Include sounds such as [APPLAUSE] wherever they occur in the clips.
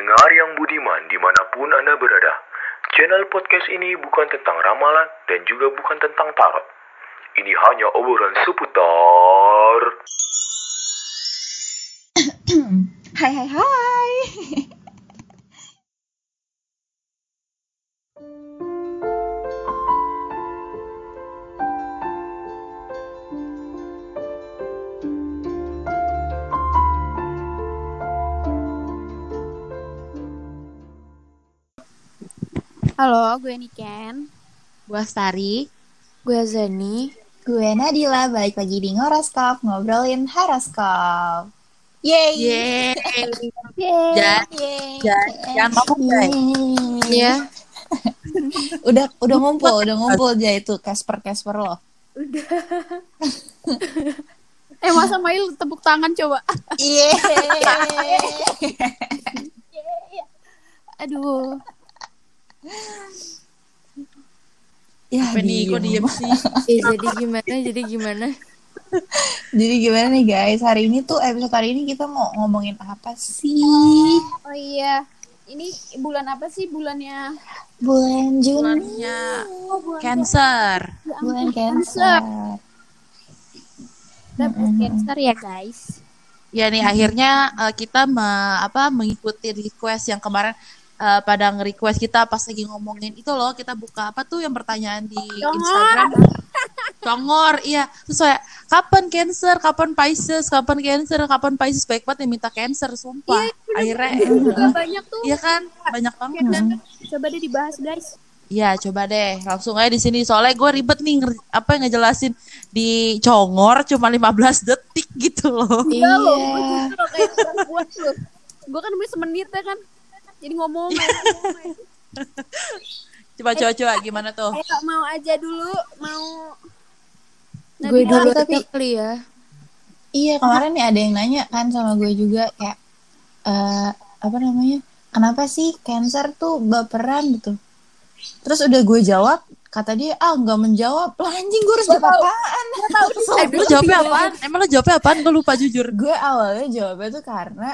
pendengar yang budiman di mana pun Anda berada. Channel podcast ini bukan tentang ramalan dan juga bukan tentang tarot. Ini hanya obrolan seputar... [COUGHS] Hai hai hai. [LAUGHS] Halo, gue Niken. Gue Stari. Gue Zeni. Gue Nadila balik lagi di Ngoroskop ngobrolin horoskop. Yeay. Yeay. Yeay. Jangan, mabuk, guys. Iya. [LAUGHS] Udah udah ngumpul, udah ngumpul aja itu Casper Casper lo. [LAUGHS] Eh, masa Mail tepuk tangan coba. Yeay. [LAUGHS] Aduh. Ya, Apa nih, kok diem. sih? [LAUGHS] Eh, jadi gimana? Jadi gimana? Jadi gimana nih guys? Hari ini tuh episode hari ini kita mau ngomongin apa sih? Oh iya. Ini bulan apa sih bulannya? Bulan Juni. Bulannya Oh, bulan Cancer. Bulan Cancer. Kita bulan Cancer ya, guys. Ya nih akhirnya eh, kita me- apa mengikuti request yang kemarin eh, pada nge-request kita pas lagi ngomongin itu loh kita buka apa tuh yang pertanyaan di Congor. Instagram Congor iya terus kayak kapan Cancer kapan Pisces kapan Cancer kapan Pisces baik banget yang minta Cancer sumpah akhirnya Juga banyak tuh. iya kan banyak banget Cancer. Coba deh dibahas, guys. Iya, coba deh. Langsung aja di sini. Soalnya gue ribet nih apa yang ngejelasin di Congor cuma 15 detik gitu loh. Iya loh, gue Iya. Gue kan ya kan. Jadi ngomong Coba coba coba. Gimana tuh? Ayo mau aja dulu, mau. Gue dulu, tapi- kali ya. Iya kemarin nih ada yang nanya kan sama gue juga kayak eh apa namanya? Kenapa sih cancer tuh baperan gitu? Terus udah gue jawab kata dia ah nggak menjawab. Lah anjing gue harus jawab apaan? [LAUGHS] Eh, lu jawabnya apaan? Emang lu jawabnya apaan? Gue lupa jujur. gue awalnya jawabnya tuh karena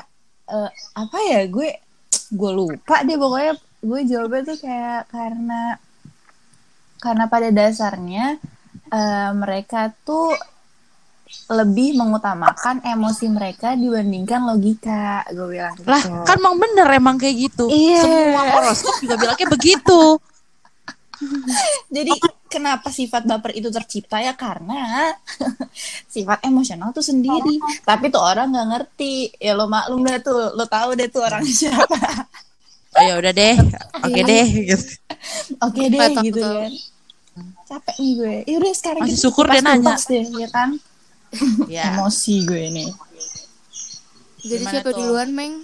eh, apa ya gue gue lupa deh pokoknya gue jawabnya tuh kayak karena karena pada dasarnya eh, mereka tuh lebih mengutamakan emosi mereka dibandingkan logika gue bilang gitu. Lah, kan emang bener emang kayak gitu. Iya. Semua horoskop juga bilangnya begitu. [LAUGHS] Jadi kenapa sifat baper itu tercipta ya karena [LAUGHS] sifat emosional tuh sendiri. Tapi tuh orang nggak ngerti. Ya lo maklum deh tuh, lo tahu deh tuh orang [LAUGHS] siapa. Oh ya udah deh. Oke deh. gitu. Oke deh Betul, gitu betul. kan. Capek nih gue. Ya udah sekarang Masih kita syukur kupas nanya. deh, ya kan? Ya. [LAUGHS] Emosi gue nih. Jadi Gimana siapa tuh? duluan, Meng?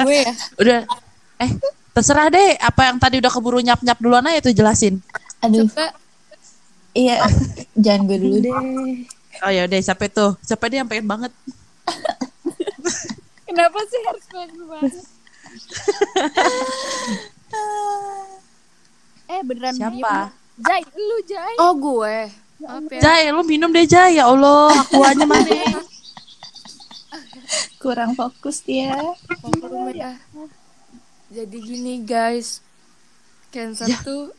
gue ya. Udah. Eh, terserah deh. Apa yang tadi udah keburu nyap nyap duluan aja tuh jelasin. Aduh, Coba iya. Jangan gue dulu deh. Oh ya udah siapa itu? Siapa dia yang pengen banget? [LAUGHS] kenapa sih harus gue banget? [LAUGHS] eh beneran Siapa? diem. Jai, lu Jai. Oh, gue. Ya. Jai, lu minum deh Jai. Ya Allah, akuannya mana? [LAUGHS] Kurang fokus dia. Forum ya. Jadi gini, guys. Cancer tuh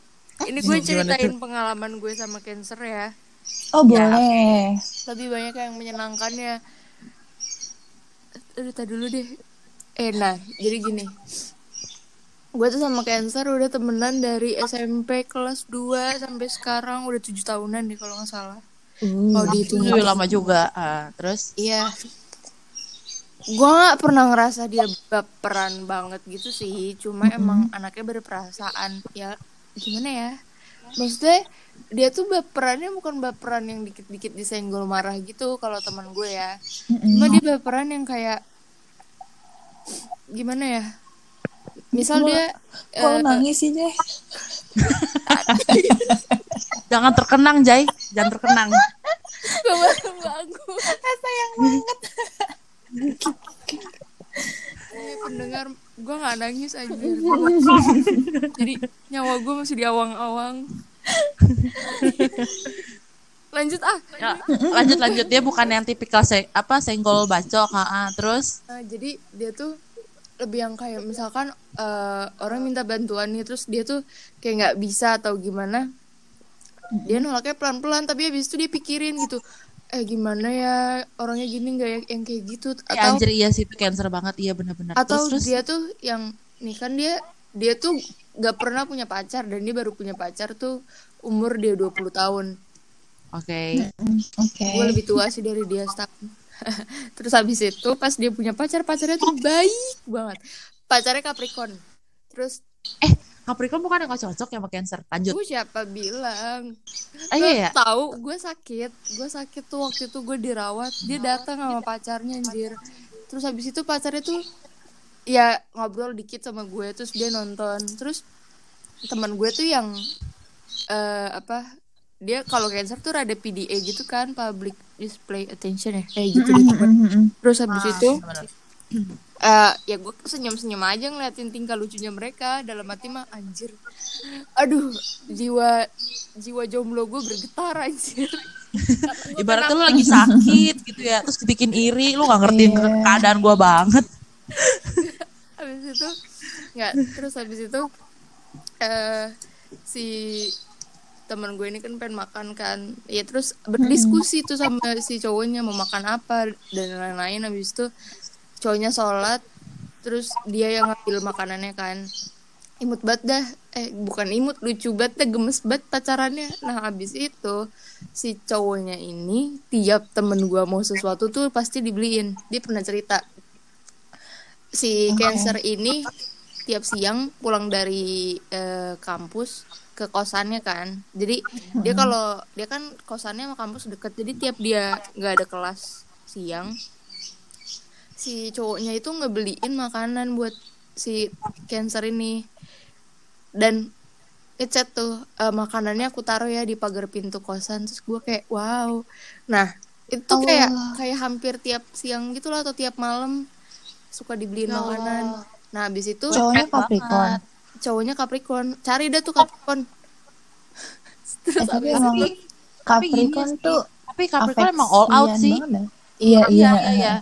ini gue ceritain pengalaman gue sama cancer ya. Oh, boleh. lebih banyak yang menyenangkannya. Aduh tadi dulu deh. Eh nah jadi gini. Gue tuh sama cancer udah temenan dari SMP kelas 2 sampai sekarang. Udah tujuh tahunan nih kalau nggak salah. Uh, kalau dihitung Itu lama juga. Ah, terus? Iya gue nggak pernah ngerasa dia baperan banget gitu sih cuma emang anaknya berperasaan. Ya gimana ya? Maksudnya dia tuh baperannya bukan baperan yang dikit-dikit disenggol marah gitu kalau teman gue ya. Cuma dia baperan yang kayak gimana ya? Misal dia Kok eh, nangis sih, Jeh? [LAUGHS] jangan terkenang Jai, jangan terkenang. gue baru bangun. [LAUGHS] Sayang banget. Eh, pendengar gue nggak nangis aja jadi nyawa gue masih di awang-awang lanjut ah. Ya, lanjut lanjut. Dia bukan yang tipikal se apa senggol bacok, ha, ha. terus? Nah, jadi dia tuh lebih yang kayak misalkan eh, orang minta bantuan nih terus dia tuh kayak nggak bisa atau gimana dia nolaknya pelan-pelan tapi habis itu dia pikirin gitu eh gimana ya orangnya gini nggak ya yang kayak gitu. Eh, atau anjir iya sih itu cancer banget. Iya benar-benar atau terus terus? dia tuh yang nih kan dia dia tuh nggak pernah punya pacar dan dia baru punya pacar tuh umur dia 20 tahun. Oke. Oke. gue lebih tua sih dari dia setahun [LAUGHS] terus habis itu pas dia punya pacar pacarnya tuh baik banget. Pacarnya Capricorn. Terus eh Capricorn bukan yang gak cocok ya sama cancer. Lanjut. Gue siapa bilang? Ah iya ya tahu gue sakit. Gue sakit tuh waktu itu gue dirawat. Dia datang sama pacarnya anjir. Terus habis itu pacarnya tuh ya ngobrol dikit sama gue terus dia nonton. Terus teman gue tuh yang eh apa dia kalau cancer tuh rada PDA gitu kan public display attention ya? Kayak gitu gitu. Terus habis Ah, itu bener. Eh ya gue senyum-senyum aja ngeliatin tingkah lucunya mereka. Dalam hati mah anjir. Aduh jiwa jiwa jomblo gue bergetar anjir. [LAUGHS] Ibaratnya lu lagi sakit gitu ya terus dibikin iri lu gak ngertiin Iya. keadaan gua banget. [LAUGHS] Habis itu nggak terus habis itu eh si teman gue ini kan pengen makan kan. Ya terus berdiskusi tuh sama si cowoknya mau makan apa dan lain-lain. Habis itu cowoknya sholat terus dia yang ngambil makanannya kan. Imut banget dah. Eh bukan imut lucu banget dah gemes banget pacarannya. Nah habis itu si cowoknya ini tiap temen gua mau sesuatu tuh pasti dibeliin. Dia pernah cerita. Si cancer ini tiap siang pulang dari eh, kampus ke kosannya kan. Jadi dia kalau dia kan kosannya sama kampus deket. Jadi tiap dia nggak ada kelas siang si cowoknya itu ngebeliin makanan buat si cancer ini. Dan ngechat tuh eh, makanannya aku taruh ya di pagar pintu kosan. Terus gue kayak wow. Nah itu kayak kayak hampir tiap siang gitu loh atau tiap malam suka dibeliin makanan. Nah habis itu Cowoknya Capricorn. banget. cowoknya Capricorn. Cari dah tuh Capricorn. [LAUGHS] Terus Eh, tapi emang Capricorn tuh tapi Capricorn emang all out sih. banget dah. Iya, iya iya. iya. iya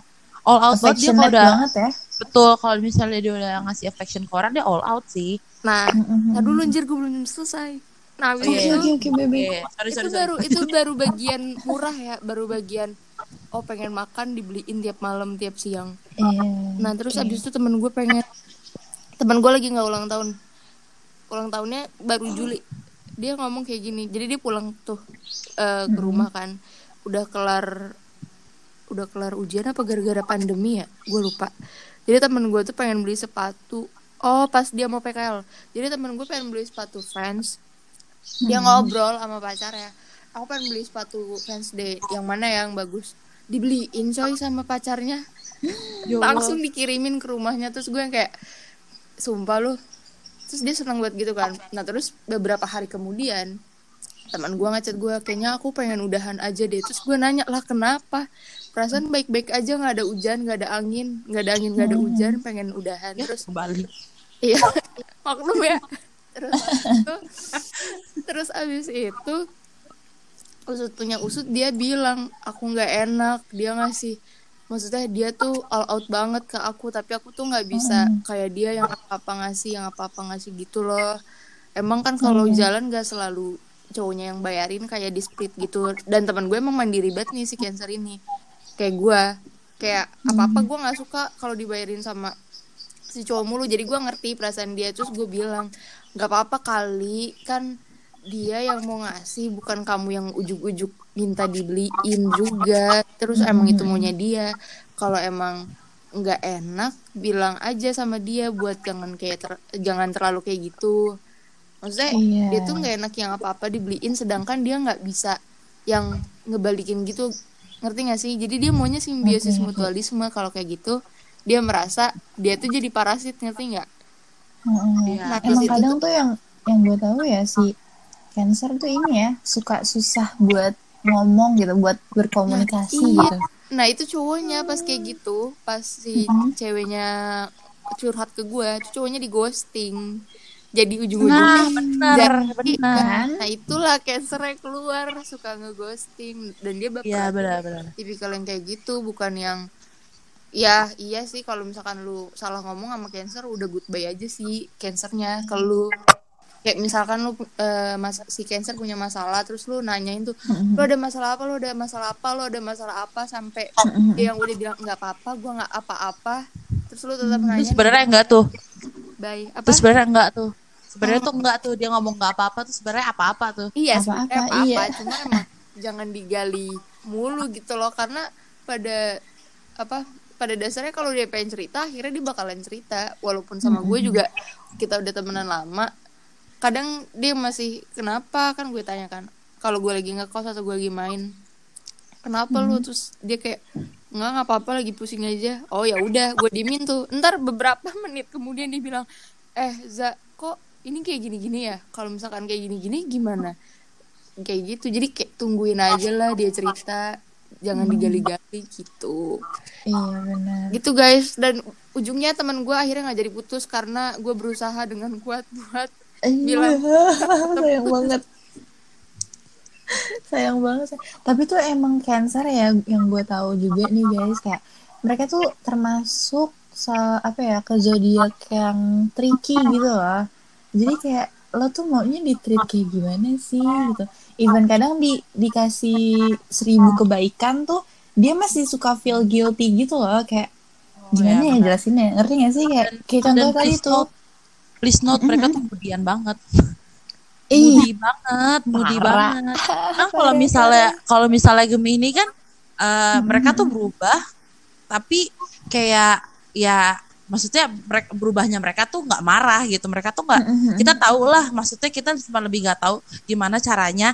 all out banget dia kalau udah banget ya. betul kalau misalnya dia udah ngasih affection ke orang dia all out sih. Nah ntar dulu anjir gue belum selesai. Nah iya, itu oke, bebe. Oke, sorry itu sorry sorry baru itu baru bagian murah ya baru bagian oh pengen makan dibeliin tiap malam tiap siang. Iya. nah terus abis itu temen gue pengen temen gue lagi nggak ulang tahun. Ulang tahunnya baru Juli. Dia ngomong kayak gini jadi dia pulang tuh eh, ke rumah kan. Udah kelar udah kelar ujian apa gara-gara pandemi ya? Gue lupa. Jadi temen gue tuh pengen beli sepatu. Oh pas dia mau PKL jadi temen gue pengen beli sepatu Vans. Dia ngobrol sama pacarnya aku pengen beli sepatu Vans deh. Yang mana yang bagus. Dibeliin coy sama pacarnya. Ya langsung dikirimin ke rumahnya. Terus gue yang kayak sumpah lu. Terus dia senang buat gitu kan. Nah terus beberapa hari kemudian teman gue ngechat gue kayaknya aku pengen udahan aja deh. Terus gue nanya lah kenapa? Perasaan baik-baik aja nggak ada hujan nggak ada angin nggak ada angin nggak ada hujan pengen udahan. Ya terus kembali iya. [LAUGHS] Maklum ya. Terus itu [LAUGHS] terus abis itu usut punya usut dia bilang aku nggak enak. Dia ngasih maksudnya dia tuh all out banget ke aku tapi aku tuh nggak bisa kayak dia yang apa apa ngasih yang apa apa ngasih gitu loh. Emang kan kalau jalan gak selalu cowoknya yang bayarin kayak di split gitu. Dan teman gue emang mandiri banget nih si cancer ini. Kayak gue kayak apa apa gue nggak suka kalau dibayarin sama si cowok mulu. Jadi gue ngerti perasaan dia. Terus gue bilang nggak apa-apa kali kan dia yang mau ngasih bukan kamu yang ujuk-ujuk minta dibeliin juga. Terus emang itu maunya dia. Kalau emang nggak enak bilang aja sama dia buat jangan kayak ter- jangan terlalu kayak gitu maksudnya Iya. dia tuh nggak enak yang apa-apa dibeliin sedangkan dia nggak bisa yang ngebalikin gitu ngerti gak sih jadi dia maunya simbiosis mutualisme kalau kayak gitu dia merasa dia tuh jadi parasit ngerti nggak. Iya. Nah, terus Emang kadang tuh yang yang gue tahu ya si cancer tuh ini ya suka susah buat ngomong gitu, buat berkomunikasi Iya. gitu. Nah itu cowoknya pas kayak gitu, pas si ceweknya curhat ke gue, itu cowoknya di ghosting. Jadi ujung-ujungnya nah benar jadi benar kan, nah itulah cancernya keluar suka ngeghosting dan dia baper. iya benar benar. Tipikal yang kayak gitu, bukan yang Ya, iya sih kalau misalkan lu salah ngomong sama cancer udah goodbye aja sih cancernya ke lu. Kayak misalkan lu eh, mas si cancer punya masalah terus lu nanyain tuh, lu ada masalah apa? Lu ada masalah apa? Lu ada masalah apa? Sampai dia yang udah bilang nggak apa-apa, gua nggak apa-apa. Terus lu tetap nanya, sebenarnya enggak tuh. bye. Apa? Sebenarnya enggak tuh. Sebenarnya tuh enggak tuh dia ngomong enggak apa-apa tuh sebenarnya apa-apa tuh. Iya, Apa-apa, sebenarnya apa-apa, iya. cuma emang jangan digali mulu gitu loh karena pada apa pada dasarnya kalau dia pengen cerita akhirnya dia bakalan cerita walaupun sama gue juga kita udah temenan lama kadang dia masih kenapa? Kan gue tanyakan kalau gue lagi ngekos atau gue lagi main kenapa lu? Terus dia kayak nggak nggak apa-apa lagi pusing aja. Oh ya udah gue dimin tuh. Ntar beberapa [LAUGHS] menit kemudian dia bilang eh za kok ini kayak gini-gini ya? Kalau misalkan kayak gini-gini gimana? Kayak gitu. Jadi kayak tungguin aja lah dia cerita. Jangan digali-gali gitu. Iya benar. gitu guys. Dan ujungnya teman gue akhirnya nggak jadi putus karena gue berusaha dengan kuat buat bilang [LAUGHS] sayang banget. sayang banget. Tapi tuh emang cancer ya yang gue tahu juga nih guys kayak mereka tuh termasuk sa apa ya ke zodiak yang tricky gitu loh. Jadi kayak lo tuh maunya di treat kayak gimana sih gitu. Even kadang di dikasih seribu kebaikan tuh dia masih suka feel guilty gitu loh kayak gimana ya jelasinnya ngerti gak sih kayak kayak contoh tadi tuh please note mereka tuh kemudian banget. Moody banget, Parah. banget. [LAUGHS] Kan kalau misalnya kalau misalnya Gemini kan eh, mereka tuh berubah tapi kayak ya maksudnya mereka berubahnya mereka tuh nggak marah gitu. Mereka tuh nggak kita tahu lah maksudnya kita cuma lebih nggak tahu gimana caranya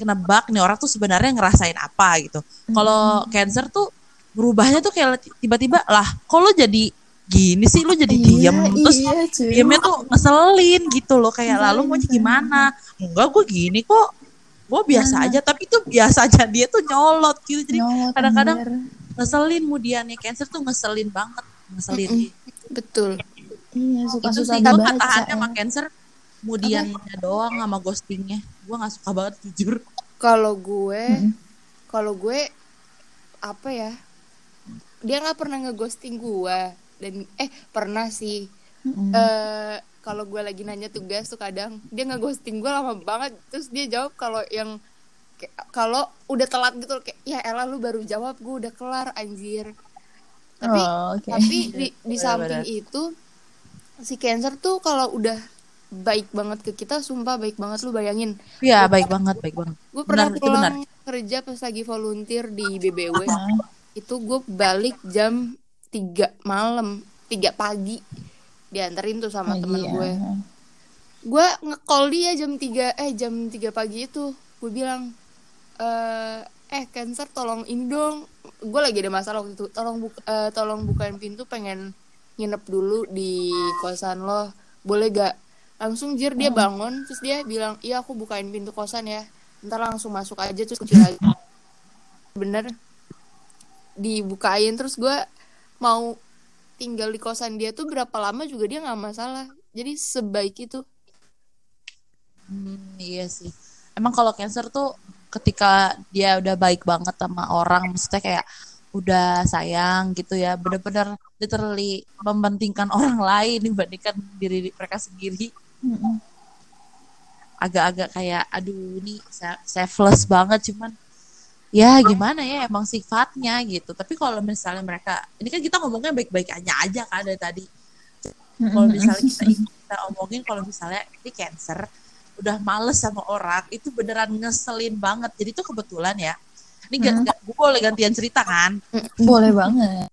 nebak nih orang tuh sebenarnya ngerasain apa gitu. Kalau cancer tuh berubahnya tuh kayak tiba-tiba lah kalau jadi gini sih lu jadi Iya, diem. Terus iya, cuy. diemnya tuh ngeselin gitu loh kayak lalu mau gimana? enggak gue gini kok. Gue biasa aja. Tapi itu biasa aja dia tuh nyolot gitu. Jadi kadang-kadang ngeselin kemudiannya cancer tuh ngeselin banget ngeselin. Betul. Iya, itu suka-suka sih gue tahannya sama cancer kemudiannya doang sama ghostingnya. Gue gak suka banget jujur. Kalau gue kalau gue apa ya dia nggak pernah ngeghosting gue dan eh pernah sih. Mm-mm. eh kalau gue lagi nanya tugas tuh kadang dia ngeghosting gue lama banget. Terus dia jawab kalau yang kayak- kalau udah telat gitu kayak ya elah lu baru jawab gue udah kelar anjir. Tapi Oh, oke. tapi di, [LAUGHS] di samping itu si cancer tuh kalau udah baik banget ke kita sumpah baik banget lu bayangin. Iya baik banget baik banget. gue pernah Benar, itu benar. pulang kerja pas lagi volunteer di BBW itu gue balik jam 3 malam 3 pagi dianterin tuh sama pagi temen ya. gue. Gue nge-call dia jam 3 eh jam 3 pagi itu. Gue bilang eh eh cancer tolong ini dong. Gue lagi ada masalah waktu itu. Tolong buka, eh, tolong bukain pintu pengen nginep dulu di kosan lo. Boleh gak? Langsung jir dia bangun. Terus dia bilang iya aku bukain pintu kosan ya. Ntar langsung masuk aja terus kunci lagi. Bener. Dibukain terus gue mau tinggal di kosan dia tuh berapa lama juga dia nggak masalah jadi sebaik itu Hmm, iya sih. Emang kalau cancer tuh ketika dia udah baik banget sama orang, maksudnya kayak udah sayang gitu ya, bener-bener literally mementingkan [LAUGHS] orang lain dibandingkan diri mereka sendiri. Agak-agak kayak, aduh ini se- selfless banget, cuman ya gimana ya emang sifatnya gitu. Tapi kalau misalnya mereka, ini kan kita ngomongnya baik-baik aja aja kan dari tadi. Kalau misalnya kita, kita omongin kalau misalnya ini cancer, udah males sama orang itu beneran ngeselin banget jadi tuh kebetulan ya ini gak, gue boleh gantian cerita kan Boleh banget.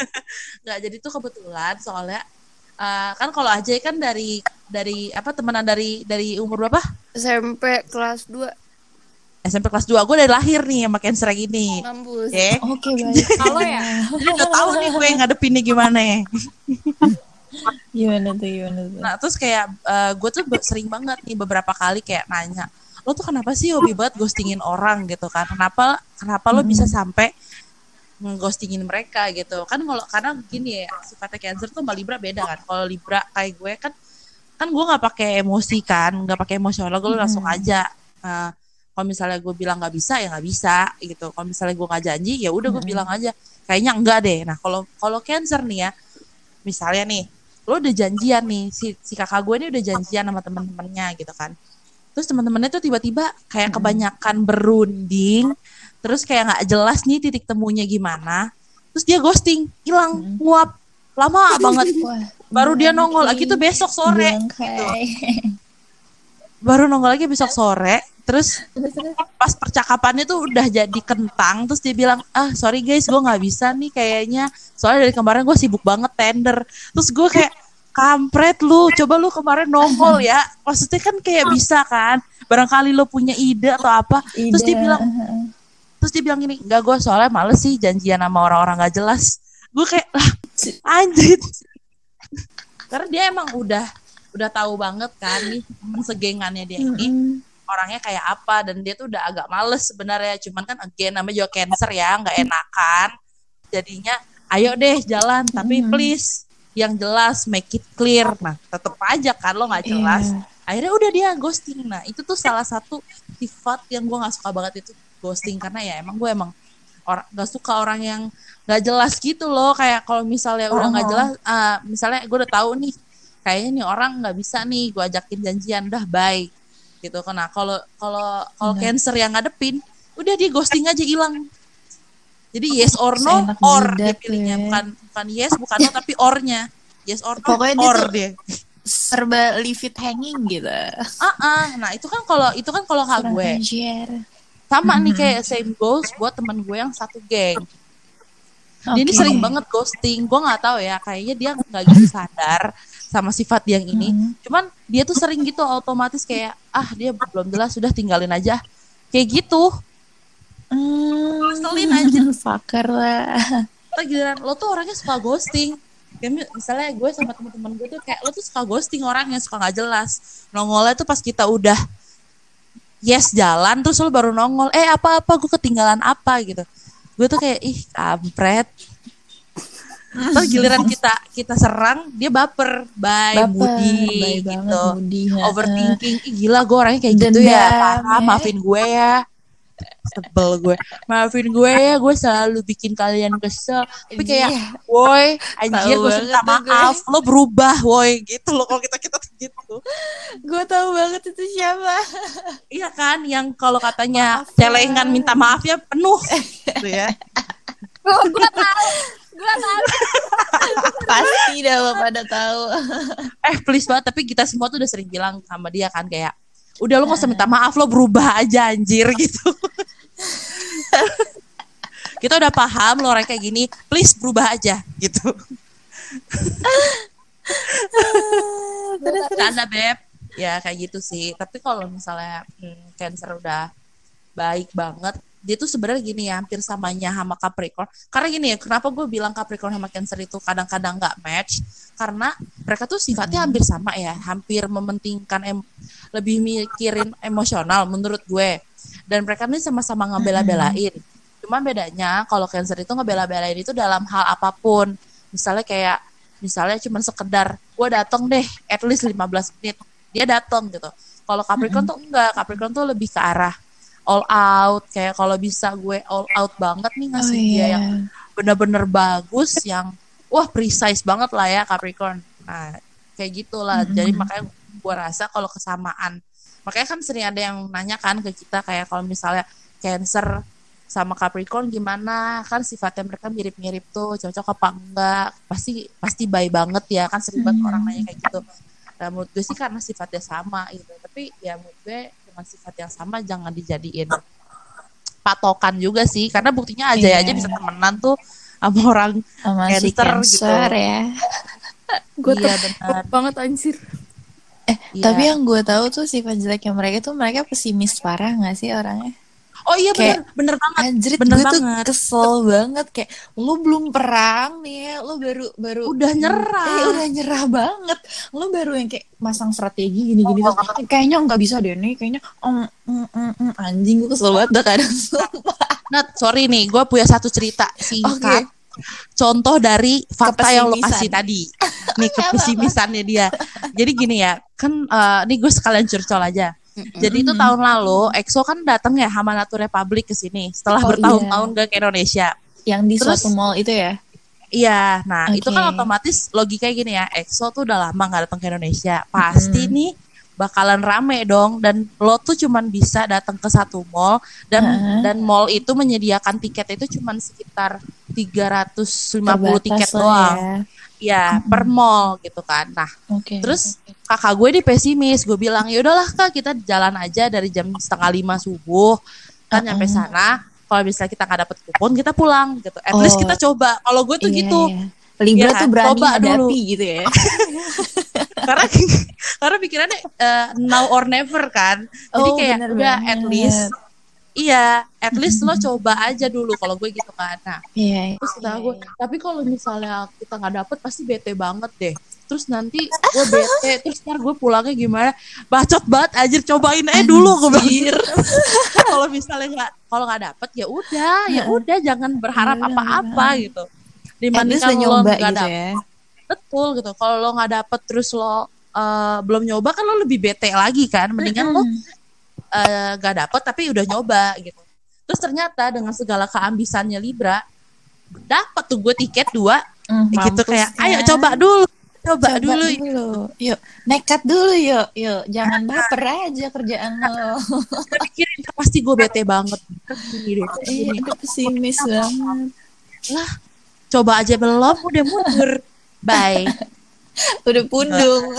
[LAUGHS] nggak jadi tuh kebetulan soalnya eh, kan kalau aja kan dari dari apa temenan dari dari umur berapa SMP kelas 2 SMP kelas 2 gue dari lahir nih sama cancer yang ini ngampus ya Oke, [LAUGHS] baik. kalau ya udah tahu nih gue ngadepinnya gimana ya [LAUGHS] Gimana tuh, gimana tuh? Nah terus kayak eh, gue tuh sering banget nih beberapa kali kayak nanya, lo tuh kenapa sih hobi banget ghostingin orang gitu kan? Kenapa kenapa lo bisa sampai ghostingin mereka gitu? Kan kalau karena gini ya sifatnya cancer tuh sama Libra beda kan. Kalau Libra kayak gue kan kan gue nggak pakai emosi kan, nggak pakai emosional, gue langsung aja eh, kalau misalnya gue bilang nggak bisa ya nggak bisa gitu. Kalau misalnya gue nggak janji ya udah gue bilang aja. Kayaknya enggak deh. Nah kalau kalau cancer nih ya misalnya nih lo udah janjian nih si si kakak gue ini udah janjian sama teman-temannya gitu kan. Terus teman-temannya tuh tiba-tiba kayak kebanyakan berunding terus kayak nggak jelas nih titik temunya gimana. Terus dia ghosting hilang nguap. Lama banget. [LAUGHS] Baru dia nongol lagi tuh besok sore Bangkai. baru nongol lagi besok sore terus pas percakapannya tuh udah jadi kentang terus dia bilang ah sorry guys gue nggak bisa nih kayaknya. Soalnya dari kemarin gue sibuk banget tender. Terus gue kayak kampret lu coba lu kemarin nongol ya. Maksudnya kan kayak bisa kan? Barangkali lo punya ide atau apa. Terus dia Ide. bilang terus dia bilang gini enggak gue soalnya males sih janjian sama orang-orang gak jelas. Gue kayak lah anjir karena dia emang udah udah tahu banget kan nih segengannya dia ini. Orangnya kayak apa dan dia tuh udah agak males sebenarnya. Cuman kan again namanya juga cancer ya nggak enakan. Jadinya ayo deh jalan tapi Mhm. please yang jelas make it clear. Nah tetep aja kan lo nggak jelas. Iya. akhirnya udah dia ghosting. Nah itu tuh salah satu sifat yang gue nggak suka banget itu ghosting. Karena ya emang gue emang orang nggak suka orang yang nggak jelas gitu loh. Kayak kalau misalnya udah nggak Oh. jelas ah, misalnya gue udah tahu nih kayaknya nih orang nggak bisa nih gue ajakin janjian. Udah bye gitu kan nah kalau kalau kalau Bener. cancer yang ngadepin udah dia ghosting aja hilang jadi yes or no Seenak or dia pilihnya ya. bukan bukan yes bukan no [LAUGHS] tapi ornya yes or no Pokoknya dia or tuh- dia serba leave it hanging gitu. ah ah. nah itu kan kalau itu kan kalau Kurang gue sama nih Mhm. kayak same goals buat teman gue yang satu geng dia ini sering banget ghosting gue nggak tahu ya kayaknya dia nggak gitu sadar sama sifat yang ini. Mhm. cuman dia tuh sering gitu otomatis kayak ah dia belum jelas sudah tinggalin aja. Kayak gitu. Hmm, aja. [LAUGHS] Fucker lah. Ntar giliran lo tuh orangnya suka ghosting. Kayak mi- misalnya gue sama teman-teman gue tuh kayak lo tuh suka ghosting orangnya suka nggak jelas. Nongolnya tuh pas kita udah yes jalan terus lo baru nongol eh apa apa gue ketinggalan apa? gitu. Gue tuh kayak ih kampret Terus giliran kita kita serang dia baper bye Baper, moody baik gitu moody, heeh. overthinking Ih, gila gue orangnya kayak gitu ya Dendam, Parah, ya. maafin gue ya sebel gue maafin gue ya gue selalu bikin kalian kesel tapi kayak Iya. woi anjir gue minta tuh gue. maaf lo berubah woi gitu loh kalau kita kita tuh gitu Gue tahu banget itu siapa. iya kan yang kalau katanya Maaf ya. celengan minta maaf ya penuh [LAUGHS] gitu ya gue tahu. Gue tahu. [LAUGHS] Pasti dah lo pada tahu. [LAUGHS] eh please banget tapi kita semua tuh udah sering bilang sama dia kan kayak udah lo gak usah minta maaf lo berubah aja anjir [LAUGHS] gitu. Kita udah paham lo orang kayak gini please berubah aja gitu. Terus. Canda beb. Ya kayak gitu sih. Tapi kalau misalnya hmm, cancer udah baik banget dia tuh sebenarnya gini ya hampir samanya sama Capricorn. Karena gini ya kenapa gue bilang Capricorn sama Cancer itu kadang-kadang nggak match? Karena mereka tuh sifatnya hampir sama ya hampir mementingkan em- lebih mikirin emosional menurut gue. Dan mereka ini sama-sama ngebela-belain. Cuman bedanya kalau Cancer itu ngebela-belain itu dalam hal apa pun. Misalnya kayak misalnya cuma sekedar gue datang deh at least 15 menit. Dia datang gitu. Kalau Capricorn tuh enggak Capricorn tuh lebih ke arah all out. Kayak kalau bisa gue all out banget nih ngasih Oh, dia iya. yang bener-bener bagus yang wah precise banget lah ya Capricorn. Nah kayak gitulah. Jadi makanya gue rasa kalau kesamaan makanya kan sering ada yang nanya kan ke kita kayak kalau misalnya Cancer sama Capricorn gimana? Kan sifatnya mereka mirip-mirip tuh cocok apa enggak? Pasti pasti baik banget ya kan sering banget orang nanya kayak gitu. Nah menurut gue sih karena sifatnya sama gitu. Tapi ya menurut gue dengan sifat yang sama jangan dijadiin patokan juga sih karena buktinya aja Iya. aja bisa temenan tuh sama orang sama si Cancer cancer gitu. ya. [LAUGHS] Gue iya benar banget anjir. Eh, Iya. tapi yang gue tahu tuh sifat jeleknya mereka tuh mereka pesimis parah gak sih orangnya? Oh iya bener Kayak- bener banget Anjir, bener gue tuh banget. kesel banget kayak lu belum perang nih ya, lu baru baru Udah nyerah. Eh, udah nyerah banget. Lu baru yang kayak masang strategi gini-gini terus "Eh, kayaknya nggak bisa deh nih, kayaknya mm, mm, mm, mm." anjing gue kesel banget dah kadang sumpah. Nat sorry nih gue punya satu cerita singkat Oke. contoh dari fakta yang lo kasih tadi [LAUGHS] nih kepesimisannya dia jadi gini ya kan eh, ini gue sekalian curcol aja Jadi itu tahun lalu EXO kan datang ya Hamanatu Republic ke sini setelah Oh, bertahun-tahun gak ke Indonesia. Yang di Terus- suatu mall itu ya? Iya, nah itu kan otomatis logikanya gini ya, EXO tuh udah lama nggak datang ke Indonesia, pasti nih bakalan rame dong dan lo tuh cuman bisa datang ke satu mall dan Heeh. dan mall itu menyediakan tiket itu cuman sekitar 350 tiket Terbatas lah doang. ya. Ya, per mall gitu kan. Nah, Oke. terus kakak gue di pesimis, gue bilang ya udahlah kak kita jalan aja dari jam setengah lima subuh kan nyampe Uh-uh. sana. Kalau misalnya kita nggak dapet kupon kita pulang gitu. At least Oh. kita coba. Kalau gue tuh Iya, gitu. iya. Libra Iya kan? tuh berani Coba hadapi dulu. gitu ya. [LAUGHS] karena [LAUGHS] karena pikirannya eh, now or never kan. Jadi Oh, kayak bener udah banget. at least iya at least lo coba aja dulu kalau gue gitu kan. Nah Iya. terus kata gue tapi kalau misalnya kita nggak dapet pasti bete banget deh. Terus nanti gue bete terus ntar gue pulangnya gimana? Bacot banget aja cobain aja dulu gue bilang. [LAUGHS] Kalau misalnya nggak kalau nggak dapet ya udah ya udah jangan berharap Bener, apa-apa gitu. Dibandingkan udah lo nggak gitu dapet. ya. betul gitu. Kalau lo nggak dapet terus lo eh, belum nyoba kan lo lebih bete lagi kan. Mendingan lo eh, nggak dapet tapi udah nyoba gitu. Terus ternyata dengan segala keambisannya Libra dapat tuh gue tiket dua. Hmm, gitu kayak ayo coba dulu coba, Coba dulu. Yuk, nekat dulu yuk. Yuk, jangan baper aja kerjaan lo. Pikirin "Ah, pasti gue [LAUGHS] bete banget. Gini deh Iya, udah pesimis banget. lah coba aja belum udah mundur. Bye [LAUGHS] [LAUGHS] Udah pundung. [LAUGHS]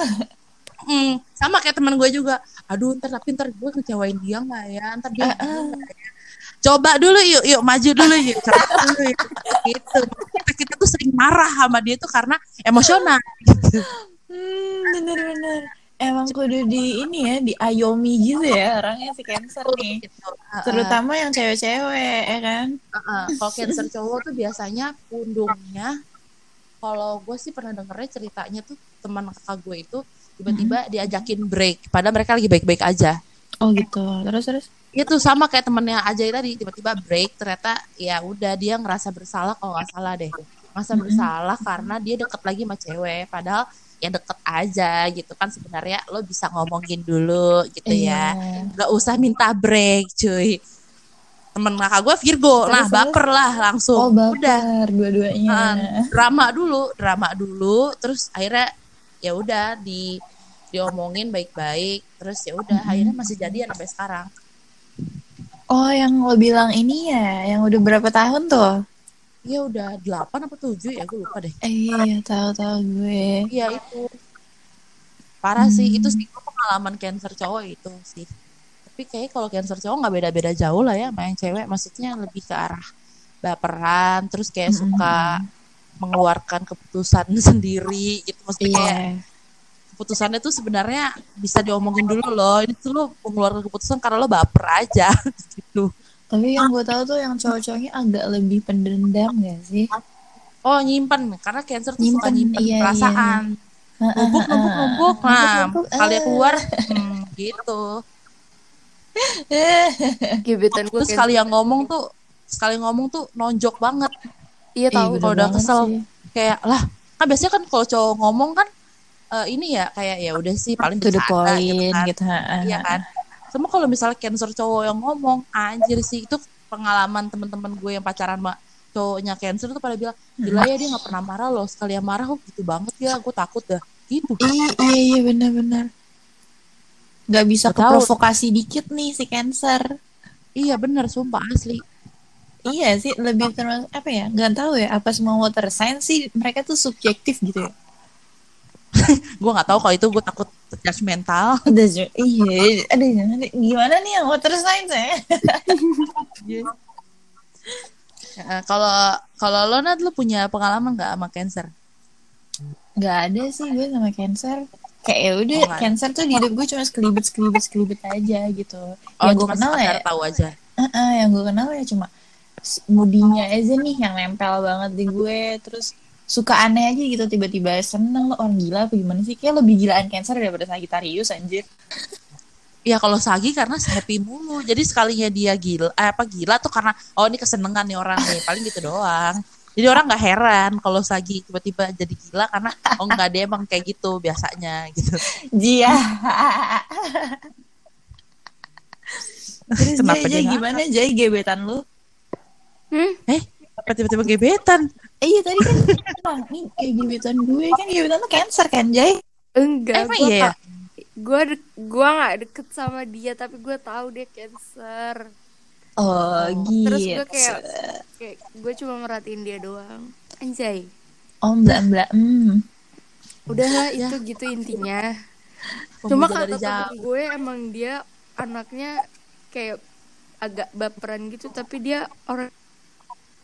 Mm, sama kayak teman gue juga aduh ntar tapi ntar gue ngecewain dia nggak ya ntar dia nggak ya? coba dulu yuk yuk maju dulu yuk coba dulu yuk [LAUGHS] gitu kita kita tuh sering marah sama dia tuh karena emosional gitu. Hmm, bener-bener. Emang kudu di ini ya, di ayomi gitu ya orangnya si cancer nih. Gitu. Uh-uh. Terutama yang cewek-cewek, ya kan? Uh-uh. kalau cancer cowok tuh biasanya pundungnya kalau gue sih pernah dengernya ceritanya tuh teman kakak gue itu tiba-tiba diajakin break padahal mereka lagi baik-baik aja Oh gitu. Terus terus. itu sama kayak temennya aja tadi tiba-tiba break ternyata ya udah dia ngerasa bersalah kalau nggak salah deh ngerasa bersalah karena dia deket lagi sama cewek padahal ya deket aja gitu kan sebenarnya lo bisa ngomongin dulu gitu ya Iya. nggak usah minta break cuy temen kakak gue Virgo. Terus, nah baper lah langsung. Oh udah. baper dua-duanya. Ah, drama dulu drama dulu. Terus akhirnya ya udah di diomongin baik-baik. Terus ya udah akhirnya masih jadian sampai sekarang. Oh yang lo bilang ini ya, yang udah berapa tahun tuh? ya udah delapan apa tujuh ya gue lupa deh. Eh, iya tahu-tahu gue. iya itu. Parah sih itu sih pengalaman cancer cowok itu sih tapi kayak kalau cancer cowok nggak beda-beda jauh lah ya sama yang cewek. Maksudnya lebih ke arah baperan terus kayak suka mengeluarkan keputusan [LAUGHS] sendiri gitu. Maksudnya kayak Iya. keputusannya tuh sebenarnya bisa diomongin dulu loh. Ini tuh lo mengeluarkan keputusan karena lo baper aja [LAUGHS] gitu. Tapi yang gue tahu tuh yang cowok-cowoknya agak lebih pendendam gak sih? oh nyimpen. Karena cancer tuh suka Nyimpen, nyimpen iya, perasaan. numpuk numpuk numpuk. Nah kali keluar [LAUGHS] hmm, gitu [LAUGHS] gebetan gue terus sekali yang ngomong tuh sekali ngomong tuh nonjok banget iya tahu bener kalau udah kesel sih. kayak lah kan biasanya kan kalau cowok ngomong kan eh, ini ya kayak ya udah sih paling To the point kan. gitu. iya kan sama kalau misalnya cancer cowok yang ngomong anjir sih itu pengalaman teman-teman gue yang pacaran sama cowoknya cancer tuh pada bilang gila ya dia nggak pernah marah loh sekali yang marah kok gitu banget ya gue takut dah gitu iya iya benar-benar. Gak bisa Gak tahu. keprovokasi dikit nih si cancer. iya bener sumpah asli Iya sih lebih termasuk apa ya? Gak tahu ya apa semua water sign sih mereka tuh subjektif gitu ya. [LAUGHS] gue nggak tahu kalau itu gue takut judgmental [LAUGHS] ju- iya, jangan deh. gimana nih yang water sign saya? [LAUGHS] Eh, kalau kalau lo Nat lo punya pengalaman nggak sama cancer Gak ada sih gue sama cancer. Kayak ya udah Oh, cancer tuh di hidup gue cuma sekelibet sekelibet sekelibet aja gitu. oh yang gue kenal ya, tahu aja Heeh, yang gue kenal ya cuma mudinya aja nih yang nempel banget di gue. Terus suka aneh aja gitu tiba-tiba seneng lo orang gila apa gimana sih? Kayak lebih gilaan cancer daripada Sagittarius anjir. Ya kalau Sagi karena happy mulu. Jadi sekalinya dia gila, eh, apa gila tuh karena oh ini kesenengan nih orang nih, paling gitu doang. Jadi orang nggak heran kalau Sagi tiba-tiba jadi gila karena oh nggak dia emang kayak gitu biasanya gitu. Jia. Terus Kenapa nggak gimana Jay gebetan lu? Hmm? Eh, apa tiba-tiba gebetan? Eh, iya tadi kan bilang, nih kayak gebetan gue kan gebetan lu cancer kan Jay? Enggak, Emang gue iya ya? gue gue nggak deket sama dia tapi gue tahu dia cancer Oh, gitu. terus gue kayak kayak gue cuma merhatiin dia doang anjay Oh, mbak mbak. Hmm. udahlah itu gitu intinya Pemuda cuma kata temen gue emang dia anaknya kayak agak baperan gitu tapi dia orang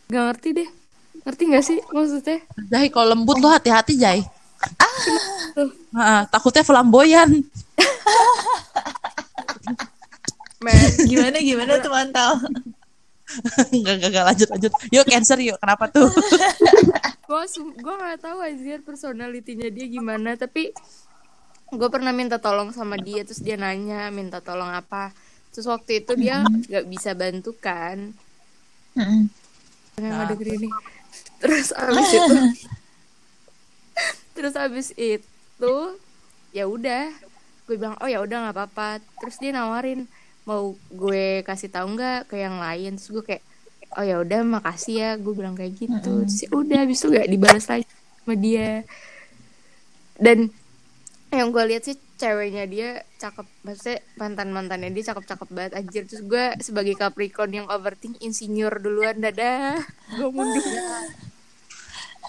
nggak ngerti deh ngerti nggak sih maksudnya Jai kalau lembut lo hati-hati Jai. Ah, takutnya flamboyan. [LAUGHS] men [LAUGHS] Gimana gimana tuh mantau? [LAUGHS] Enggak, enggak, enggak, lanjut, lanjut. Yuk, cancer yuk. Kenapa tuh? [LAUGHS] gue gue nggak tahu anjir personalitinya dia gimana tapi gue pernah minta tolong sama dia terus dia nanya minta tolong apa terus waktu itu dia nggak bisa bantu kan Mm-mm. yang Nah. ada gini terus abis itu terus abis itu ya udah gue bilang oh ya udah nggak apa-apa terus dia nawarin mau gue kasih tahu nggak ke yang lain? Terus gue kayak oh ya udah makasih ya. Gue bilang kayak gitu. Terus ya udah abis itu gak dibalas lagi sama dia. Dan yang gue lihat sih ceweknya dia cakep maksudnya mantan mantannya dia cakep cakep banget anjir. Terus gue sebagai Capricorn yang overthink insinyur duluan dadah. [LAUGHS] Gue mundur.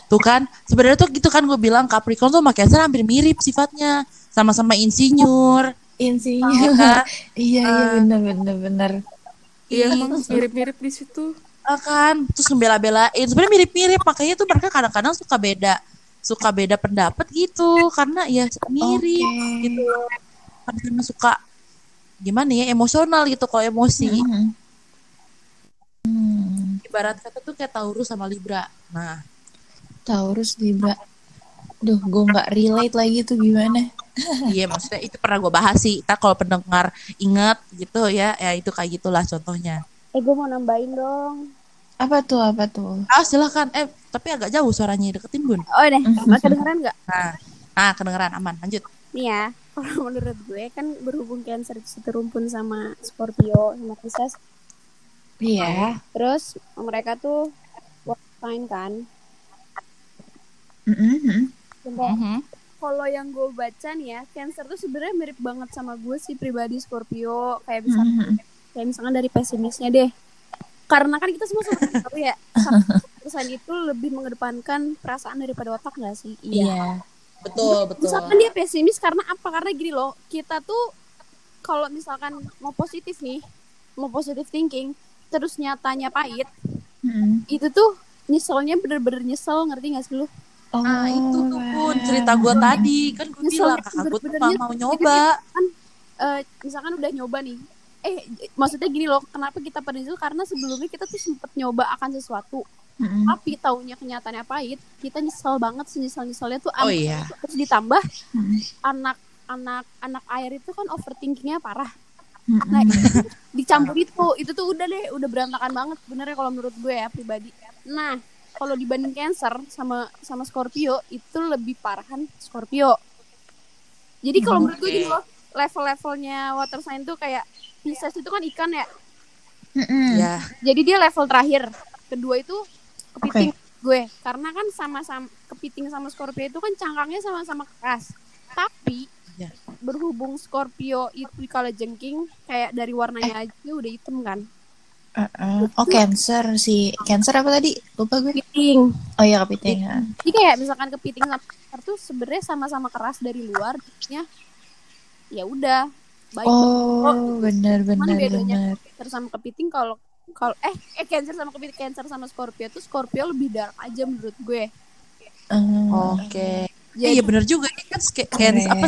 Tuh kan, sebenarnya tuh gitu kan gue bilang Capricorn tuh sama Cancer hampir mirip sifatnya. Sama-sama insinyur. Insinya. [LAUGHS] Iya iya Ah. bener bener bener. iya emang mirip mirip di situ Ah, kan, terus ngebela-belain. Sebenarnya mirip-mirip, makanya tuh mereka kadang-kadang suka beda suka beda pendapat gitu karena ya mirip Oke. gitu karena suka gimana ya emosional gitu kalau emosi Mm-mm. Hmm. ibarat kata tuh kayak Taurus sama Libra nah Taurus Libra. Duh, gue nggak relate lagi tuh gimana? iya maksudnya itu pernah gue bahas sih Ntar kalau pendengar ingat gitu ya ya itu kayak gitulah contohnya Eh gue mau nambahin dong. Apa tuh apa tuh? ah silakan eh tapi agak jauh suaranya deketin bun Oh deh, [LAUGHS] masih kedengeran nggak? nah nah kedengeran aman lanjut Nih ya, [LAUGHS] kalau menurut gue kan berhubung Cancer itu seterumpun sama Scorpio sama Pisces. Iya. Terus mereka tuh water sign kan. Mm-mm. Cuma Mhm. kalau yang gue baca nih ya, Cancer tuh sebenarnya mirip banget sama gue sih pribadi Scorpio. Kayak misalkan, Mhm. kayak misalkan dari pesimisnya deh. Karena kan kita semua sama tahu ya, pesan itu lebih mengedepankan perasaan daripada otak gak sih? Iya. betul betul misalkan dia pesimis karena apa karena gini loh kita tuh kalau misalkan mau positif nih mau positif thinking terus nyatanya pahit Mm-mm. itu tuh nyeselnya bener-bener nyesel ngerti gak sih lu Oh, nah itu tuh pun cerita gue tadi kan gue bilang kakak gue tuh mau nyoba kan eh, misalkan udah nyoba nih eh maksudnya gini loh kenapa kita pada itu karena sebelumnya kita tuh sempet nyoba akan sesuatu Mm-mm. tapi taunya kenyataannya pahit kita nyesel banget senyesal nyeselnya tuh oh iya terus ditambah Mm-mm. anak anak anak air itu kan overthinkingnya parah Mm-mm. Nah, itu [LAUGHS] dicampur itu, itu tuh udah deh, udah berantakan banget benernya kalau menurut gue ya pribadi. Nah, kalau dibanding Cancer sama sama Scorpio itu lebih parahan Scorpio. Jadi kalau menurut gue gini loh, level-levelnya water sign tuh kayak Pisces itu kan ikan ya. Mm-mm. ya Jadi dia level terakhir. Kedua itu kepiting gue. Karena kan sama-sama kepiting sama Scorpio itu kan cangkangnya sama-sama keras. Tapi Ya. berhubung Scorpio itu kalau jengking kayak dari warnanya aja udah hitam kan. Uh-uh. Oh, cancer si cancer apa tadi? Lupa gue. Kepiting. Oh iya kepiting. ya. Jadi kayak misalkan kepiting sama Cancer tuh sebenarnya sama-sama keras dari luar, jadinya ya udah baik Oh, benar Cuman benar bedanya benar. Cancer sama kepiting kalau kalau eh eh Cancer sama kepiting Cancer sama Scorpio tuh Scorpio lebih dark aja menurut gue. Hmm. oke Jadi iya bener juga kan Cancer apa.